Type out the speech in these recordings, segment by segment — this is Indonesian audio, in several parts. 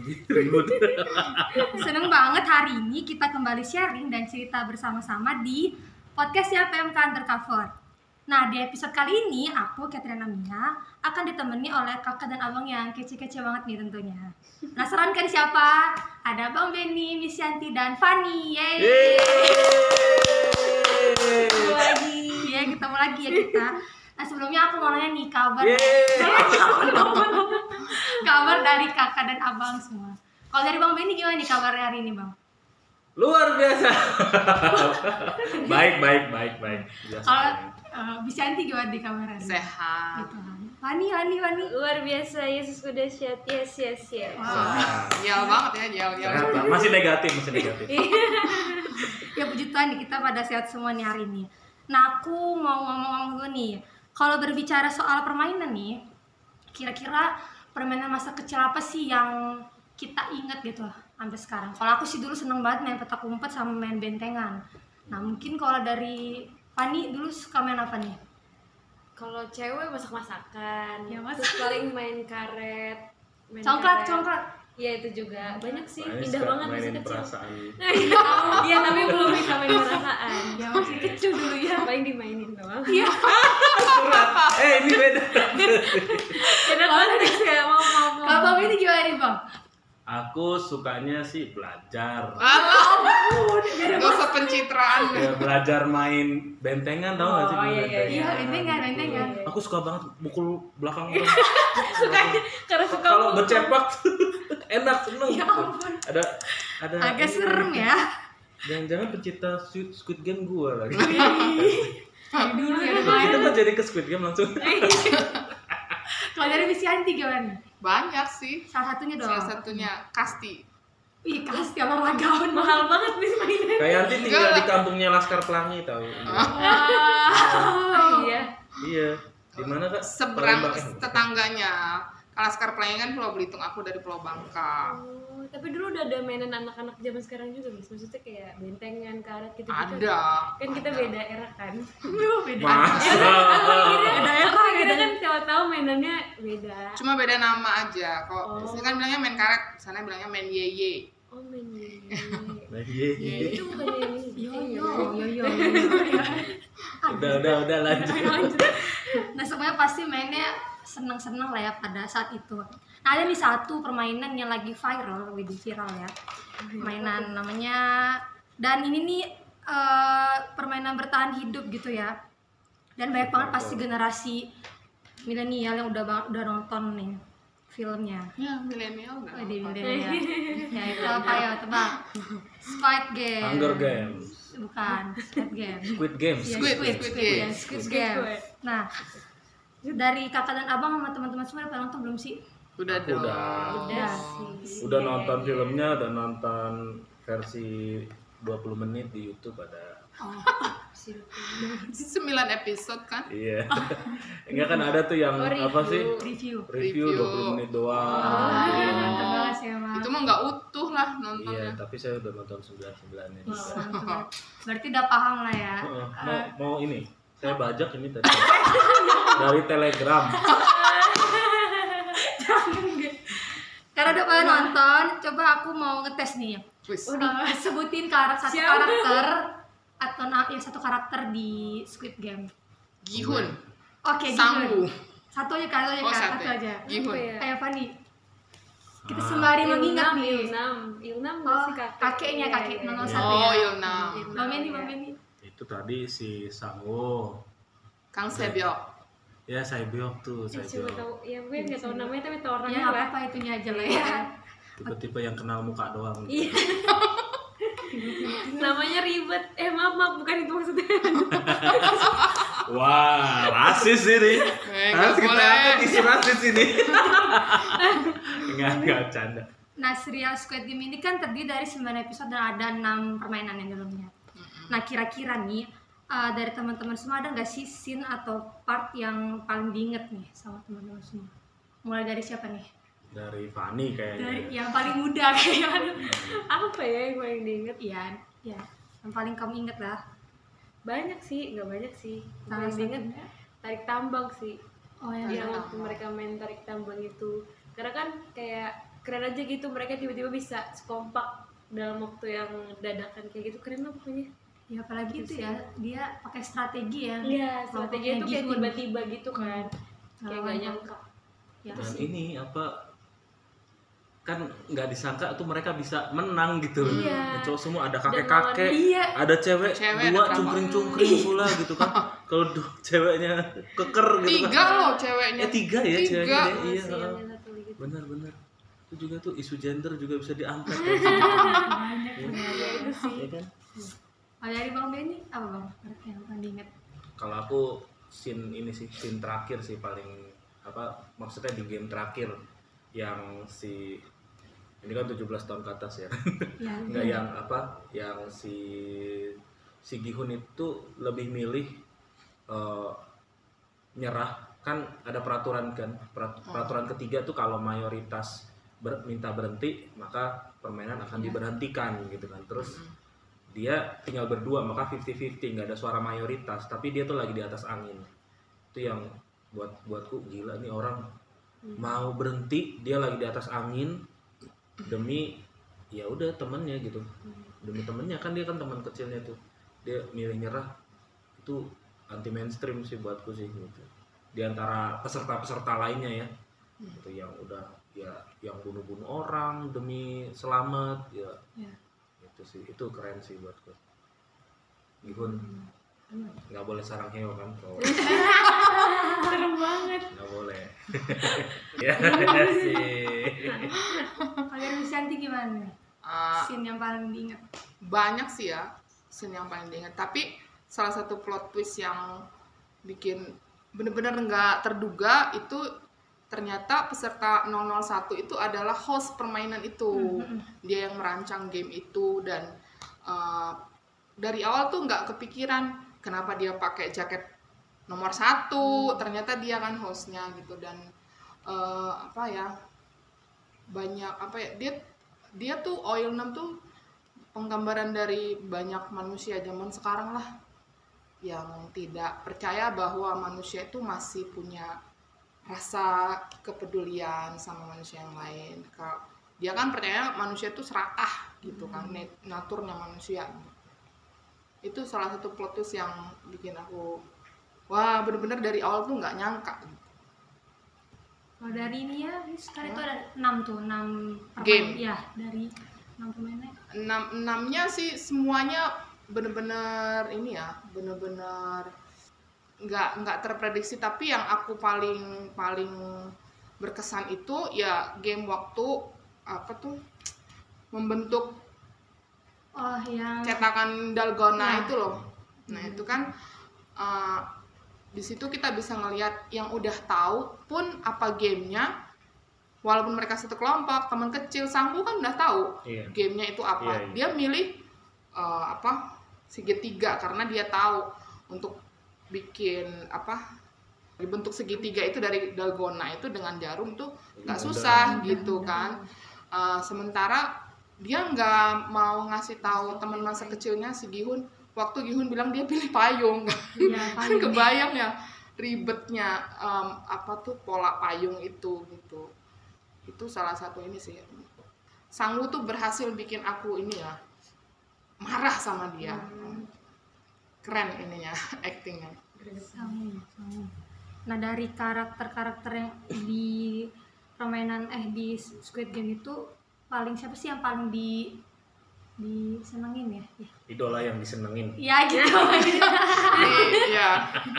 lebih ribut. Seneng banget hari ini kita kembali sharing dan cerita bersama-sama di Podcastnya PMK Undercover Nah di episode kali ini aku Katrina Mia akan ditemani oleh kakak dan abang yang kece-kece banget nih tentunya. Penasaran kan siapa? Ada Bang Benny, Miss Yanti, dan Fanny Yeay! Ketemu lagi. Ya ketemu lagi ya kita. Nah sebelumnya aku mau nanya nih kabar kabar dari kakak dan abang semua. Kalau dari bang Benny gimana nih kabarnya hari ini bang? Luar biasa. baik, baik, baik, baik. Kalau uh, Bisanti gimana di kabarnya? Sehat. Gitu Fanny Fanny luar biasa Yesus kuda syat yes yes yes. Wah, jauh banget ya sehat, Pak. Masih negatif, masih negatif. ya puji Tuhan nih kita pada sehat semua nih hari ini. Nah aku mau ngomong-ngomong dulu nih. Kalau berbicara soal permainan nih kira-kira permainan masa kecil apa sih yang kita ingat gitu sampai sekarang? Kalau aku sih dulu seneng banget main petak umpet sama main bentengan. Nah mungkin kalau dari Fani dulu suka main apa nih? Kalau cewek masak masakan Ya, masak. terus paling main karet main congklak karet. congklak Iya itu juga. Banyak sih. Makanya indah banget mainin kecil. perasaan. iya tapi belum bisa main perasaan ya masih kecil dulu ya. Paling dimainin doang. Iya. Eh, ini beda. beda konteks ya mau mau mau. Kalau bang ini gimana nih bang Aku sukanya sih belajar. Alah, gak usah pencitraan Ya, belajar main bentengan tau gak sih? Oh, iya, iya, bentengan? iya bentengan bentengan Aku suka banget pukul belakang orang. suka karena suka Kalau mukul. bercepak enak seneng. Ya ampun. Ada ada agak serem ya Jangan-jangan pencipta Squid, Squid Game gua lagi. dari dulu ya Kita kan jadi ke Squid Game langsung. kalau dari Miss Yanti gimana banyak sih salah satunya dong salah satunya kasti Ih, pasti olahragawan mahal banget bis mainan Kayak nanti tinggal Enggak di kampungnya Laskar Pelangi tahu. Wow. Iya. Iya. Di mana Kak? seberang Palembang, eh, tetangganya Kalaskar Pelangi kan Pulau Belitung aku dari Pulau Bangka Oh, tapi dulu udah ada mainan anak-anak zaman sekarang juga bis maksudnya kayak bentengan karet gitu gitu ada kan kita beda era kan Aduh, beda. Masa? Beda era, kita kan siapa tahu mainannya beda cuma beda nama aja kok Oh. biasanya kan bilangnya main karet sana bilangnya main yeye oh main Nah, iya, iya. itu bukan Yo yo iya. yo yo. Udah, udah, udah lanjut. Nah semuanya pasti mainnya seneng-seneng lah ya pada saat itu. Ada nih satu permainan yang lagi viral, widih viral ya. Mainan namanya dan ini nih eh, permainan bertahan hidup gitu ya. Dan banyak banget pasti generasi milenial yang udah udah nonton nih filmnya. ya milenial nggak Oh, milenial. ya itu apa ya tebak? Squid Game. Hunger Games. Bukan, Squid Game. Squid Games. Iya, Squid, Squid, Squid Squid, Game. ya, Squid Game. Nah, dari kakak dan abang sama teman-teman semua udah pada nonton belum sih? Udah Aku dong udah. Udah sih Udah nonton filmnya, udah nonton versi 20 menit di YouTube ada. sembilan episode kan Iya. Enggak kan ada tuh yang Oh, apa sih? Review. Review Review. 20 menit doang. Ah, Iya. mantap banget sih emang. itu mah nggak utuh lah Iya, nontonnya tapi saya udah nonton 9 9 ini. Wah, mantap banget. Berarti udah paham lah ya. Mau mau ini saya bajak ini tadi dari telegram Karena udah pada nonton, coba aku mau ngetes nih. Wis. Eh, sebutin karakter satu Siapa? karakter atau na- yang satu karakter di Squid Game. Gihun Oke, Sambu Gihun. Satu aja, satu aja, oh satu satu aja. Gihun Apa ya? Kayak Fanny. Kita Ah. sembari mengingat Ilnam nih. Ilnam Ilnam Oh, masih kakek kakeknya, kakek Iya, nomor iya, satu oh ya. Ilnam Bang Benny, Bang Benny. itu tadi si Sangwo Kang Sebyok ya saya biok tuh Eh, saya tahu ya gue nggak tahu namanya tapi tahu Ya orangnya nggak lah. apa-apa itunya aja lah Iya. ya. tipe-tipe yang kenal muka doang. Iya. namanya ribet. Eh maaf maaf bukan itu maksudnya. Wah rasis ini. Eh, harus nggak kita angkat isu rasis ini? Enggak enggak canda. Nah, serial Squid Game ini kan terdiri dari 9 episode dan ada 6 permainan yang dalamnya. Nah, kira-kira nih uh, dari teman-teman semua ada nggak sih scene atau part yang paling diinget nih sama teman-teman semua? Mulai dari siapa nih? dari Fani kayaknya. Dari yang paling muda kayaknya. apa ya yang paling diinget? Iya, ya. Yang paling kamu inget lah. banyak sih nggak banyak sih. Salah yang diinget satunya? tarik tambang sih. Oh ya yang waktu mereka main tarik tambang itu karena kan kayak keren aja gitu mereka tiba-tiba bisa sekompak dalam waktu yang dadakan kayak gitu. Keren lah pokoknya ya apalagi itu ya dia pakai strategi ya. Iya strategi itu kayak Gihun. tiba-tiba gitu kan. Kayak gak nyangka ya dan sih. ini apa kan nggak disangka tuh mereka bisa menang gitu. Loh Iya. Cowok semua ada Dan kakek lawan- kakek iya. ada cewek, Cewek, dua ada cungkring cungkring pula gitu kan. Kalau ceweknya keker gitu tiga kan loh ceweknya. Eh tiga ya Tiga. ceweknya iya. tuh. benar benar. Itu juga tuh isu gender juga bisa diangkat ya, banyak ya itu sih. Ya kan kalau dari bang Benny apa bang? Yang paling diinget kalau aku scene ini sih scene terakhir sih paling apa maksudnya di game terakhir yang si ini kan 17 tahun ke atas ya. Ya nggak yang apa yang si si Gihun itu lebih milih eh, nyerah. Kan ada peraturan kan Perat- peraturan ketiga tuh kalau mayoritas ber- minta berhenti maka permainan akan Iya. diberhentikan gitu kan. Terus dia tinggal berdua maka 50-50 nggak ada suara mayoritas tapi dia tuh lagi di atas angin. Itu yang buat buatku gila nih orang. Mau berhenti dia lagi di atas angin demi ya udah temennya gitu. Demi temennya kan dia kan teman kecilnya tuh. Dia milih nyerah itu anti mainstream sih buatku sih gitu. Di antara peserta-peserta lainnya ya. Itu yang udah ya yang bunuh-bunuh orang demi selamat ya. Ya. Itu sih itu keren sih buatku Gihun nggak boleh sarang heo kan? Kalau serem banget. Nggak boleh. Ya sih. Kalian Lucianti gimana Ah, scene yang paling diinget banyak sih ya scene yang paling diingat. Tapi salah satu plot twist yang bikin bener-bener nggak terduga itu ternyata peserta 001 itu adalah host permainan itu. Dia yang merancang game itu dan uh, dari awal tuh nggak kepikiran kenapa dia pakai jaket nomor satu ternyata dia kan hostnya gitu dan uh, apa ya banyak apa ya dia dia tuh oil 6 tuh penggambaran dari banyak manusia zaman sekarang lah yang tidak percaya bahwa manusia itu masih punya rasa kepedulian sama manusia yang lain. Kalau dia kan percaya manusia itu serakah gitu kan, nat- naturnya manusia. Itu salah satu plot twist yang bikin aku wah bener-bener dari awal tuh nggak nyangka. kalau dari ini ya sekarang itu ada enam tuh enam Game. ya dari enam pemainnya enam enamnya sih semuanya bener-bener ini ya bener-bener nggak nggak terprediksi tapi yang aku paling paling berkesan itu ya game waktu apa tuh membentuk oh yang cetakan dalgona Ya. itu loh nah itu kan uh, di situ kita bisa ngelihat yang udah tahu pun apa gamenya walaupun mereka satu kelompok teman kecil sangku kan udah tahu Iya. gamenya itu apa Iya, iya. dia milih uh, apa segitiga karena dia tahu untuk bikin apa dibentuk segitiga itu dari dalgona itu dengan jarum tuh nggak Mudah. susah gitu kan. Uh, sementara dia nggak mau ngasih tahu teman masa kecilnya si Gihun. Waktu Gihun bilang dia pilih payung. Ya kan paling kebayang ya ribetnya um, apa tuh pola payung itu gitu. Itu salah satu ini sih. Sanggu tuh berhasil bikin aku ini ya marah sama dia keren ininya actingnya. Nah dari karakter-karakter yang di permainan eh di Squid Game itu paling siapa sih yang paling di disenengin ya? Ya, idola yang disenengin ya gitu. Jadi, ya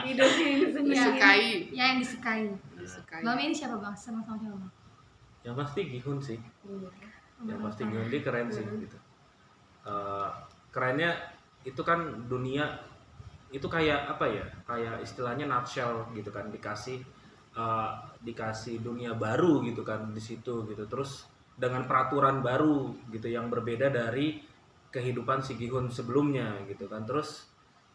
idolnya ini seneng disukai ya yang disukai. disukai Bang ini siapa bang? Seneng sama siapa bang? yang pasti Gihun sih yang Bang pasti. Gihun dia keren sih gitu Eh, kerennya itu kan dunia itu kayak apa ya kayak istilahnya nutshell gitu kan dikasih eh, dikasih dunia baru gitu kan di situ gitu. Terus dengan peraturan baru gitu yang berbeda dari kehidupan si Gihun sebelumnya gitu kan. Terus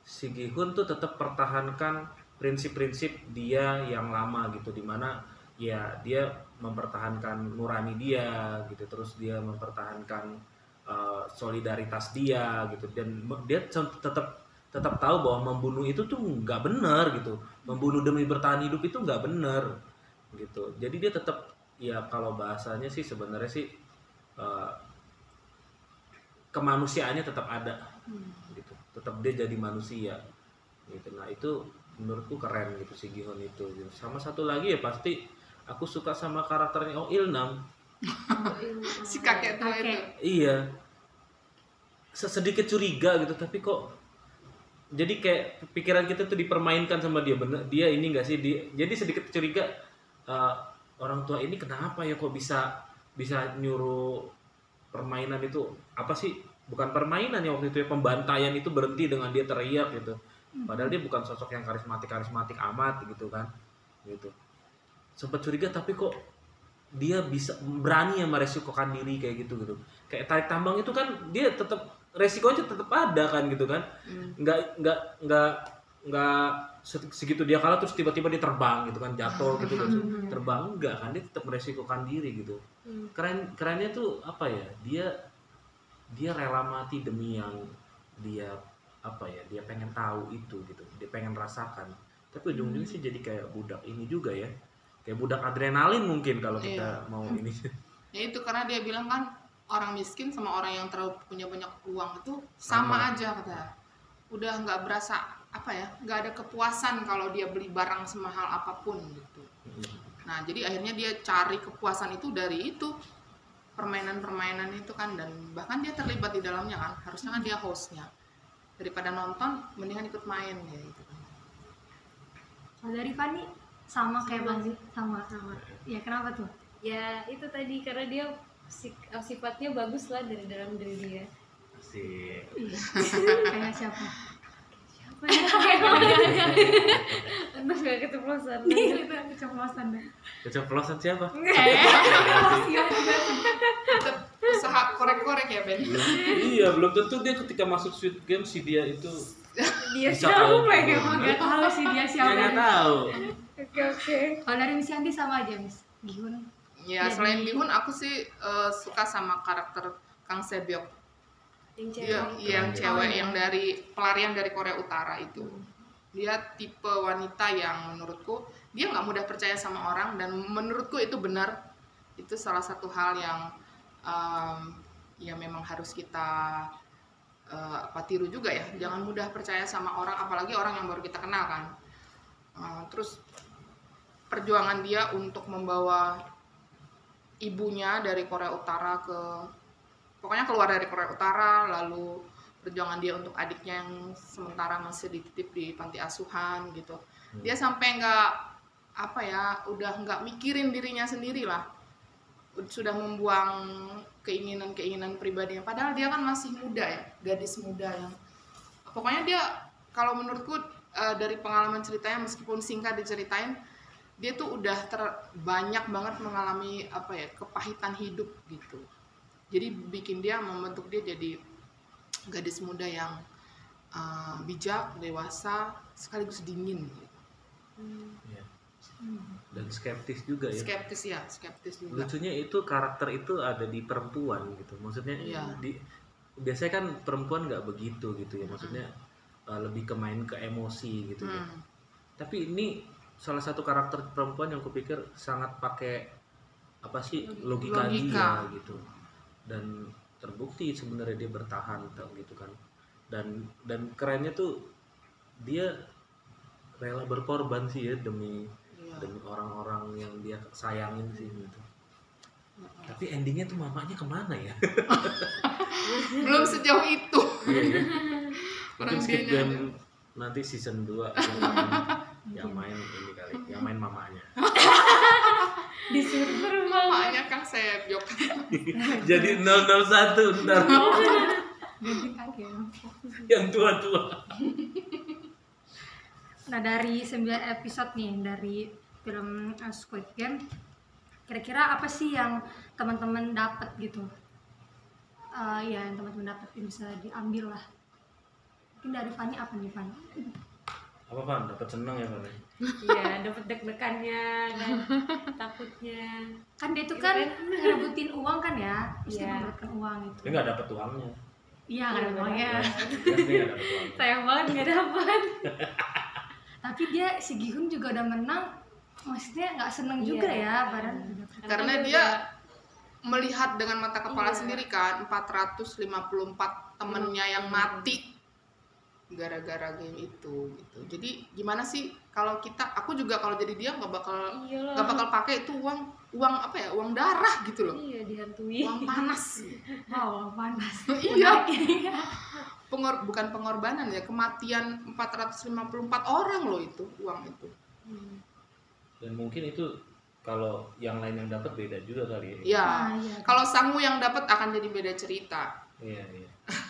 si Gihun tuh tetap pertahankan prinsip-prinsip dia yang lama gitu di mana ya dia mempertahankan nurani dia gitu terus dia mempertahankan uh, solidaritas dia gitu. Dan dia tetap tetap tahu bahwa membunuh itu tuh nggak benar gitu. Membunuh demi bertahan hidup itu nggak benar gitu. Jadi dia tetap ya kalau bahasanya sih sebenarnya sih eh, kemanusiaannya tetap ada gitu. Tetap dia jadi manusia gitu. Nah itu menurutku keren gitu si Gihon itu gitu. sama satu lagi ya pasti aku suka sama karakternya Oh Ilnam. Si kakek tua itu. Iya. Se- sedikit curiga gitu tapi kok jadi kayak pikiran kita tuh dipermainkan sama dia. Bener dia ini enggak sih? Dia jadi sedikit curiga eh, orang tua ini kenapa ya kok bisa bisa nyuruh permainan itu? Apa sih? Bukan permainan ya waktu itu ya pembantaian itu berhenti dengan dia teriak gitu. Padahal dia bukan sosok yang karismatik karismatik amat gitu kan gitu. Sempat curiga tapi kok dia bisa berani ya meresikokan diri kayak gitu gitu. Kayak tarik tambang itu kan dia tetap resikonya tetap ada kan gitu kan. Hmm. nggak nggak nggak nggak se- segitu dia kalah terus tiba-tiba dia terbang gitu kan jatuh gitu kan. Terbang enggak kan dia tetap meresikokan diri gitu. Hmm. keren kerennya tuh apa ya dia dia rela mati demi yang dia apa ya dia pengen tahu itu gitu dia pengen rasakan. Tapi ujung-ujungnya sih jadi kayak budak ini juga ya kayak budak adrenalin mungkin kalau kita Iya. mau ini. Ya itu karena dia bilang kan orang miskin sama orang yang terlalu punya banyak uang itu sama, Sama. aja kata udah nggak berasa apa ya nggak ada kepuasan kalau dia beli barang semahal apa pun gitu nah jadi akhirnya dia cari kepuasan itu dari itu permainan-permainan itu kan dan bahkan dia terlibat di dalamnya kan harusnya kan dia hostnya daripada nonton mendingan ikut main ya gitu kan Kalau dari Fani sama kayak Bang sih. sama. sama Ya kenapa tuh? ya itu tadi karena dia sifatnya bagus lah dari dalam diri dia. Sih kayak siapa? apa ya? Aduh gak keceplosan. Keceplosan deh. keceplosan siapa? Usaha korek-korek ya Ben? Iya belum tentu dia ketika masuk Sweet Game si dia itu dia siapa? ya Gak tahu. Sih dia dia nggak siapa. tahu. Oke oke. Kalau dari Miss Yanti sama aja Miss. Gihun. Ya Jadi- selain Bihun aku sih eh, suka sama karakter Kang Sebyok. Yang dia cewek. Iya, yang Keren, cewek ya. yang dari pelarian dari Korea Utara itu. Dia tipe wanita yang menurutku dia nggak mudah percaya sama orang dan menurutku itu benar. Itu salah satu hal yang em, ya memang harus kita eh, apa tiru juga ya. Jangan mudah percaya sama orang apalagi orang yang baru kita kenal kan. Eh, terus perjuangan dia untuk membawa ibunya dari Korea Utara ke pokoknya keluar dari Korea Utara lalu perjuangan dia untuk adiknya yang sementara masih dititip di panti asuhan gitu. Dia sampai nggak apa ya udah nggak mikirin dirinya sendiri lah. Sudah membuang keinginan-keinginan pribadinya. Padahal dia kan masih muda ya gadis muda yang pokoknya dia kalau menurutku eh, dari pengalaman ceritanya meskipun singkat diceritain dia tuh udah ter banyak banget mengalami apa ya kepahitan hidup gitu. Jadi bikin dia membentuk dia jadi gadis muda yang uh, bijak dewasa sekaligus dingin gitu. Iya. dan skeptis juga ya. Skeptis ya skeptis juga. Lucunya itu karakter itu ada di perempuan gitu. Maksudnya Iya. di biasanya kan perempuan nggak begitu gitu ya. Maksudnya uh, lebih ke main ke emosi gitu ya. Hmm. tapi ini salah satu karakter perempuan yang kupikir sangat pakai apa sih logika, Logika. dia gitu. Dan terbukti sebenarnya dia bertahan tau gitu kan. Dan dan kerennya tuh dia rela berkorban sih ya demi Iya. demi orang-orang yang dia sayangin sih gitu. Tapi endingnya tuh mamanya ke mana ya? Belum sejauh itu. Iya, iya. Mungkin skip game nanti season 2 yang main ini kali yang main mamanya Di server mamanya Kang Sebyok jadi 001 ntar ganti kakek. yang tua-tua Nah dari 9 episode nih dari film uh, Squid Game, kira-kira apa sih yang teman-teman dapat gitu? Eh ya yang teman-teman dapat bisa diambil lah. Mungkin dari Fani apa nih Fani? Apa pan dapat seneng ya pan iya dapat deg-degannya dan takutnya. Kan dia tuh Iya kan kan? ngerebutin uang kan ya, mesti Iya. merebutkan uang itu. dia nggak dapat uangnya. Iya nggak ada uangnya. Jelas dia nggak dapet uang. sayang banget nggak dapat tapi dia si Gihun juga udah menang. Maksudnya nggak seneng Iya. juga ya badan Karena dia melihat dengan mata kepala Iya. sendiri kan 454 temennya yang mati gara-gara game itu gitu. Jadi gimana sih kalau kita aku juga kalau jadi dia nggak bakal nggak bakal pakai itu uang uang apa ya uang darah gitu loh iya dihantui uang panas wow panas Iya. Pengor bukan pengorbanan ya kematian 454 orang loh itu uang itu Hmm. Dan mungkin itu kalau yang lain yang dapat beda juga kali ya. ya Ah, iya. kalau sangu yang dapat akan jadi beda cerita Iya, iya.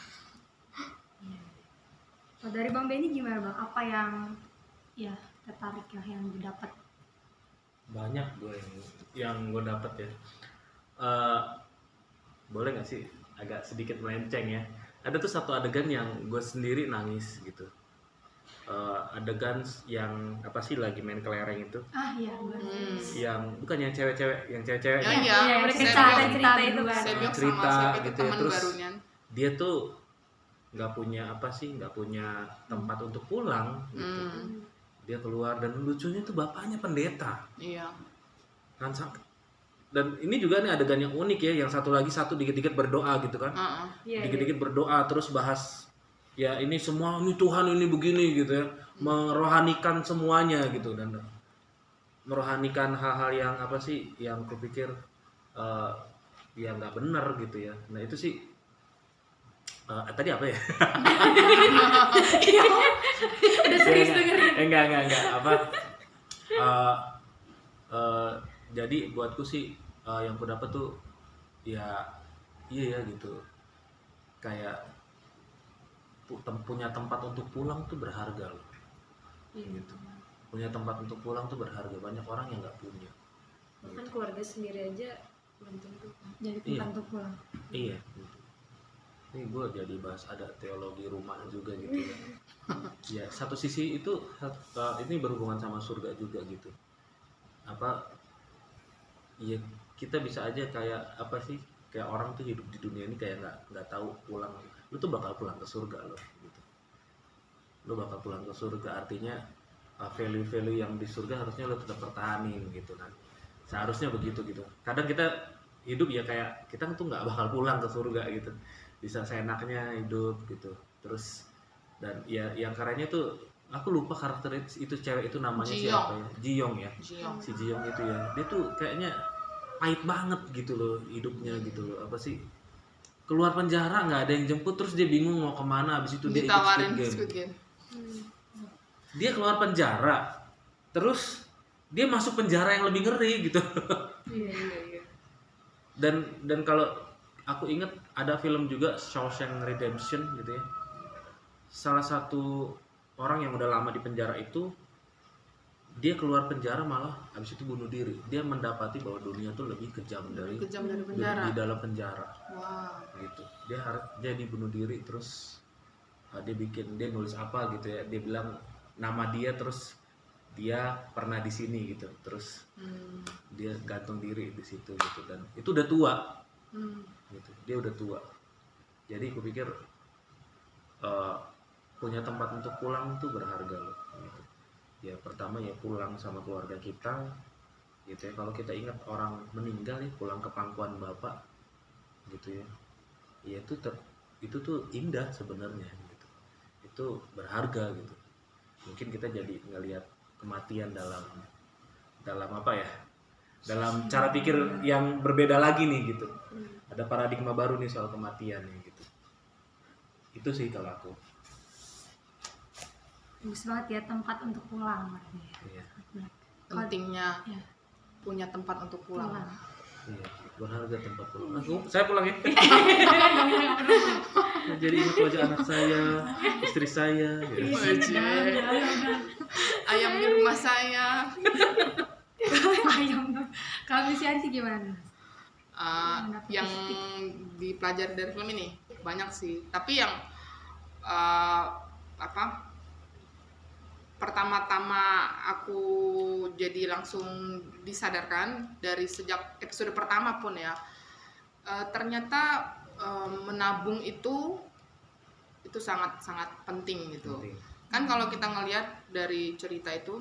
Oh, dari Bang Benny gimana Bang? Apa yang ya tertarik ya yang didapat? Banyak gue yang yang gue dapat ya. Eh, boleh nggak sih agak sedikit melenceng ya? Ada tuh satu adegan yang gue sendiri nangis gitu. Eh, adegan yang apa sih lagi main kelereng itu? Ah iya, gue. Hmm. Yang bukan yang cewek-cewek, yang cewek-cewek. Ya, yang- mereka Saya cerita cerita itu kan Cerita itu gitu ya, terus- barunya dia tuh nggak punya apa sih nggak punya tempat untuk pulang gitu. hmm, dia keluar dan lucunya tuh bapaknya pendeta. Iya. Kan sang- dan ini juga nih adegan yang unik ya yang satu lagi satu dikit-dikit berdoa gitu kan. Heeh. Iya, dikit-dikit berdoa terus bahas ya ini semua ini Tuhan ini begini gitu ya. Merohanikan semuanya gitu. Dan merohanikan hal-hal yang apa sih yang kupikir eh ya nggak benar gitu ya. Nah itu sih eh, tadi apa ya Udah serius Enggak, dengerin. enggak, enggak, enggak, enggak. Apa? eh, eh, jadi buatku sih eh, yang ku dapat tuh ya iya ya gitu. Kayak pu- tem- punya tempat untuk pulang tuh berharga loh. Iya. Gitu. Punya tempat untuk pulang tuh berharga. Banyak orang yang nggak punya. bahkan keluarga sendiri aja belum tentu Jadi Iya. tempat untuk pulang. Iya. Gitu. Ini gue jadi bahas ada teologi rumah juga gitu ya. ya satu sisi itu uh, ini berhubungan sama surga juga gitu. Apa? Iya kita bisa aja kayak apa sih? Kayak orang tuh hidup di dunia ini kayak nggak nggak tahu pulang. Lu tuh bakal pulang ke surga loh. Gitu. Lu bakal pulang ke surga artinya uh, value-value yang di surga harusnya lo tetap pertahanin gitu kan. Seharusnya begitu gitu. Kadang kita hidup ya kayak kita tuh nggak bakal pulang ke surga gitu bisa seenaknya hidup gitu. Terus dan ya yang karenanya tuh aku lupa karakter itu, itu cewek itu namanya Jiyong. siapa ya. Jiyong ya. Jiong. si Jiyong itu ya. Dia tuh kayaknya pahit banget gitu loh hidupnya gitu loh. Apa sih? Keluar penjara nggak ada yang jemput terus dia bingung mau ke mana. Habis itu dia ikut ditawarin Squid Game. Squid Game. Dia keluar penjara terus dia masuk penjara yang lebih ngeri gitu. Iya iya iya. Dan dan kalau aku ingat ada film juga Shawshank Redemption gitu ya. Salah satu orang yang udah lama di penjara itu dia keluar penjara malah habis itu bunuh diri. Dia mendapati bahwa dunia tuh lebih kejam dari kejam dari di, penjara. di dalam penjara. Wah. Gitu. Dia harus dia dibunuh diri terus uh, dia bikin dia nulis apa gitu ya. Dia bilang nama dia terus dia pernah di sini gitu. Terus hmm. dia gantung diri di situ gitu. Dan itu udah tua. Hmm. Gitu. Dia udah tua. Jadi aku pikir eh, punya tempat untuk pulang tuh berharga loh gitu. ya pertama ya pulang sama keluarga kita gitu ya. Kalau kita ingat orang meninggal ya pulang ke pangkuan bapak gitu ya. Ya itu ter- itu tuh indah sebenarnya gitu. Itu berharga gitu. Mungkin kita jadi ngelihat kematian dalam dalam apa ya dalam cara pikir yang berbeda lagi nih gitu. Ada paradigma baru nih soal kematian nih gitu. Itu sih kalau aku. Bagus banget ya tempat untuk pulang. Iya. Pentingnya Ya, punya tempat untuk pulang, pulang. iya berharga tempat pulang. Aku saya pulang ya. Jadi ingat wajah anak saya istri saya gitu. Wajib. ayam di rumah saya Ayam. Kalau si Ansi gimana? Uh, yang dipelajari dari film ini banyak sih tapi yang uh, apa pertama-tama aku jadi langsung disadarkan dari sejak episode pertama pun ya uh, ternyata uh, menabung itu itu sangat sangat penting gitu Penting. kan kalau kita ngelihat dari cerita itu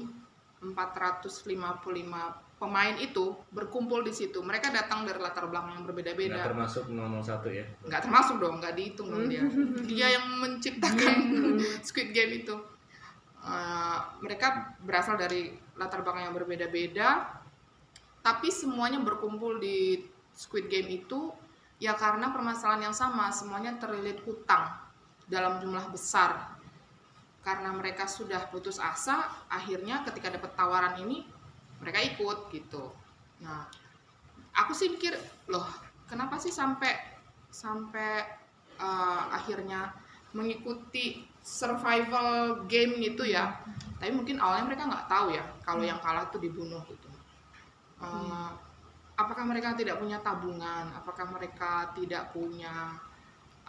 455 pemain itu berkumpul di situ. Mereka datang dari latar belakang yang Nggak berbeda-beda termasuk 001 ya. nggak termasuk dong nggak dihitung dong dia. Dia yang menciptakan Squid Game itu. Eh, mereka berasal dari latar belakang yang berbeda-beda tapi semuanya berkumpul di Squid Game itu ya karena permasalahan yang sama semuanya terlilit hutang dalam jumlah besar. Karena mereka sudah putus asa akhirnya ketika dapat tawaran ini mereka ikut gitu. Nah aku sih mikir loh kenapa sih sampai sampai eh, akhirnya mengikuti survival game gitu ya? Tapi mungkin awalnya mereka nggak tahu ya kalau yang kalah itu dibunuh gitu. Eh, apakah mereka tidak punya tabungan? Apakah mereka tidak punya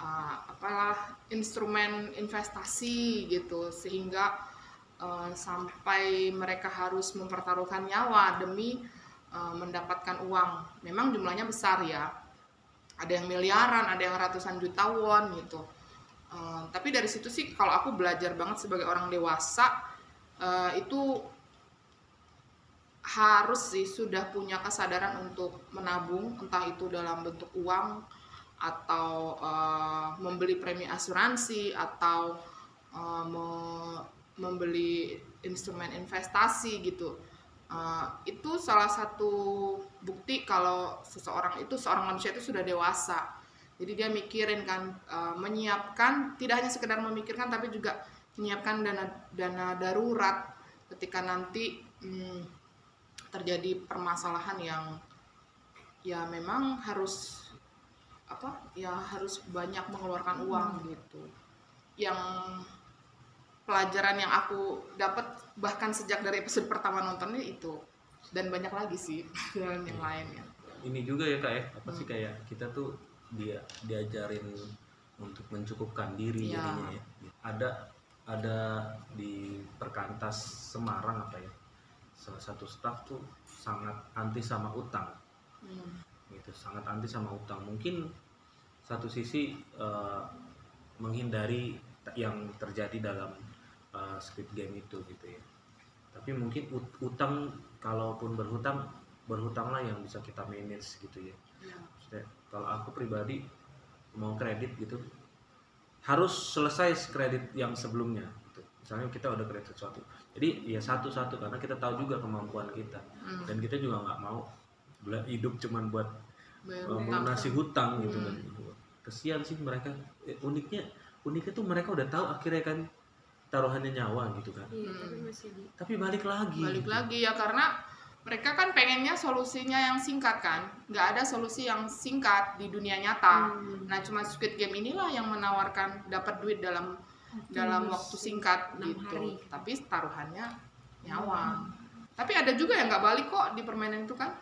eh, apalah instrumen investasi gitu sehingga eh, sampai mereka harus mempertaruhkan nyawa demi eh, mendapatkan uang. Memang jumlahnya besar ya. Ada yang miliaran ada yang ratusan juta won gitu. Eh, tapi dari situ sih kalau aku belajar banget sebagai orang dewasa itu harus sih sudah punya kesadaran untuk menabung entah itu dalam bentuk uang atau eh, membeli premi asuransi atau eh, me- membeli instrumen investasi gitu. Eh, itu salah satu bukti kalau seseorang itu seorang manusia itu sudah dewasa. Jadi dia mikirin kan eh, menyiapkan tidak hanya sekedar memikirkan tapi juga menyiapkan dana dana darurat ketika nanti hmm, terjadi permasalahan yang ya memang harus apa ya harus banyak mengeluarkan uang gitu. Yang pelajaran yang aku dapat bahkan sejak dari episode pertama nontonnya itu dan banyak lagi sih pelajaran yang lainnya Ini juga ya kak ya, apa sih Hmm. kayak kita tuh dia diajarin untuk mencukupkan diri Iya. jadinya ya. Ada ada di Perkantas Semarang apa ya, salah satu staff tuh sangat anti sama utang. Hmm. gitu sangat anti sama utang mungkin satu sisi eh, menghindari yang terjadi dalam eh, Squid Game itu gitu ya tapi mungkin ut- utang kalaupun berhutang berhutanglah yang bisa kita manage gitu ya Ya. Maksudnya, kalau aku pribadi mau kredit gitu harus selesai kredit yang sebelumnya gitu. misalnya kita udah kredit sesuatu jadi ya satu-satu karena kita tahu juga kemampuan kita Hmm. dan kita juga nggak mau hidup cuman buat uh, utang. melunasi hutang gitu Hmm. kan kesian sih mereka Eh, uniknya uniknya tuh mereka udah tahu akhirnya kan taruhannya nyawa gitu kan Iya, Hmm. tapi masih di tapi balik lagi balik gitu. lagi ya karena mereka kan pengennya solusinya yang singkat kan nggak ada solusi yang singkat di dunia nyata Hmm. nah cuma Squid Game inilah yang menawarkan dapat duit dalam dalam Tembus waktu singkat gitu hari. tapi taruhannya nyawa tapi ada juga yang nggak balik kok di permainan itu kan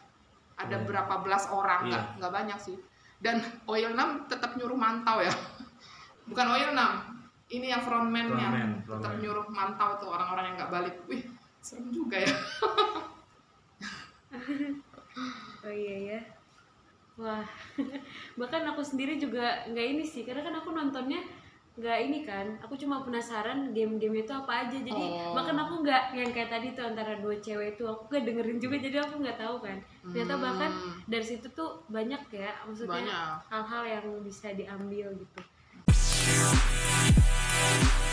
ada Hmm. berapa belas orang Iya. nggak nggak banyak sih dan Oil 6 tetap nyuruh mantau ya bukan Oil 6 ini yang frontman-nya Frontman, tetap frontman. nyuruh mantau tuh orang-orang yang nggak balik wih serem juga ya Oh iya ya. Wah, bahkan aku sendiri juga nggak ini sih, karena kan aku nontonnya nggak ini kan, aku cuma penasaran game-game itu apa aja, jadi Oh. bahkan aku nggak yang kayak tadi tuh antara dua cewek itu aku nggak dengerin juga, jadi aku nggak tahu kan. Ternyata bahkan Hmm, dari situ tuh banyak ya, maksudnya banyak hal-hal yang bisa diambil gitu. Bye.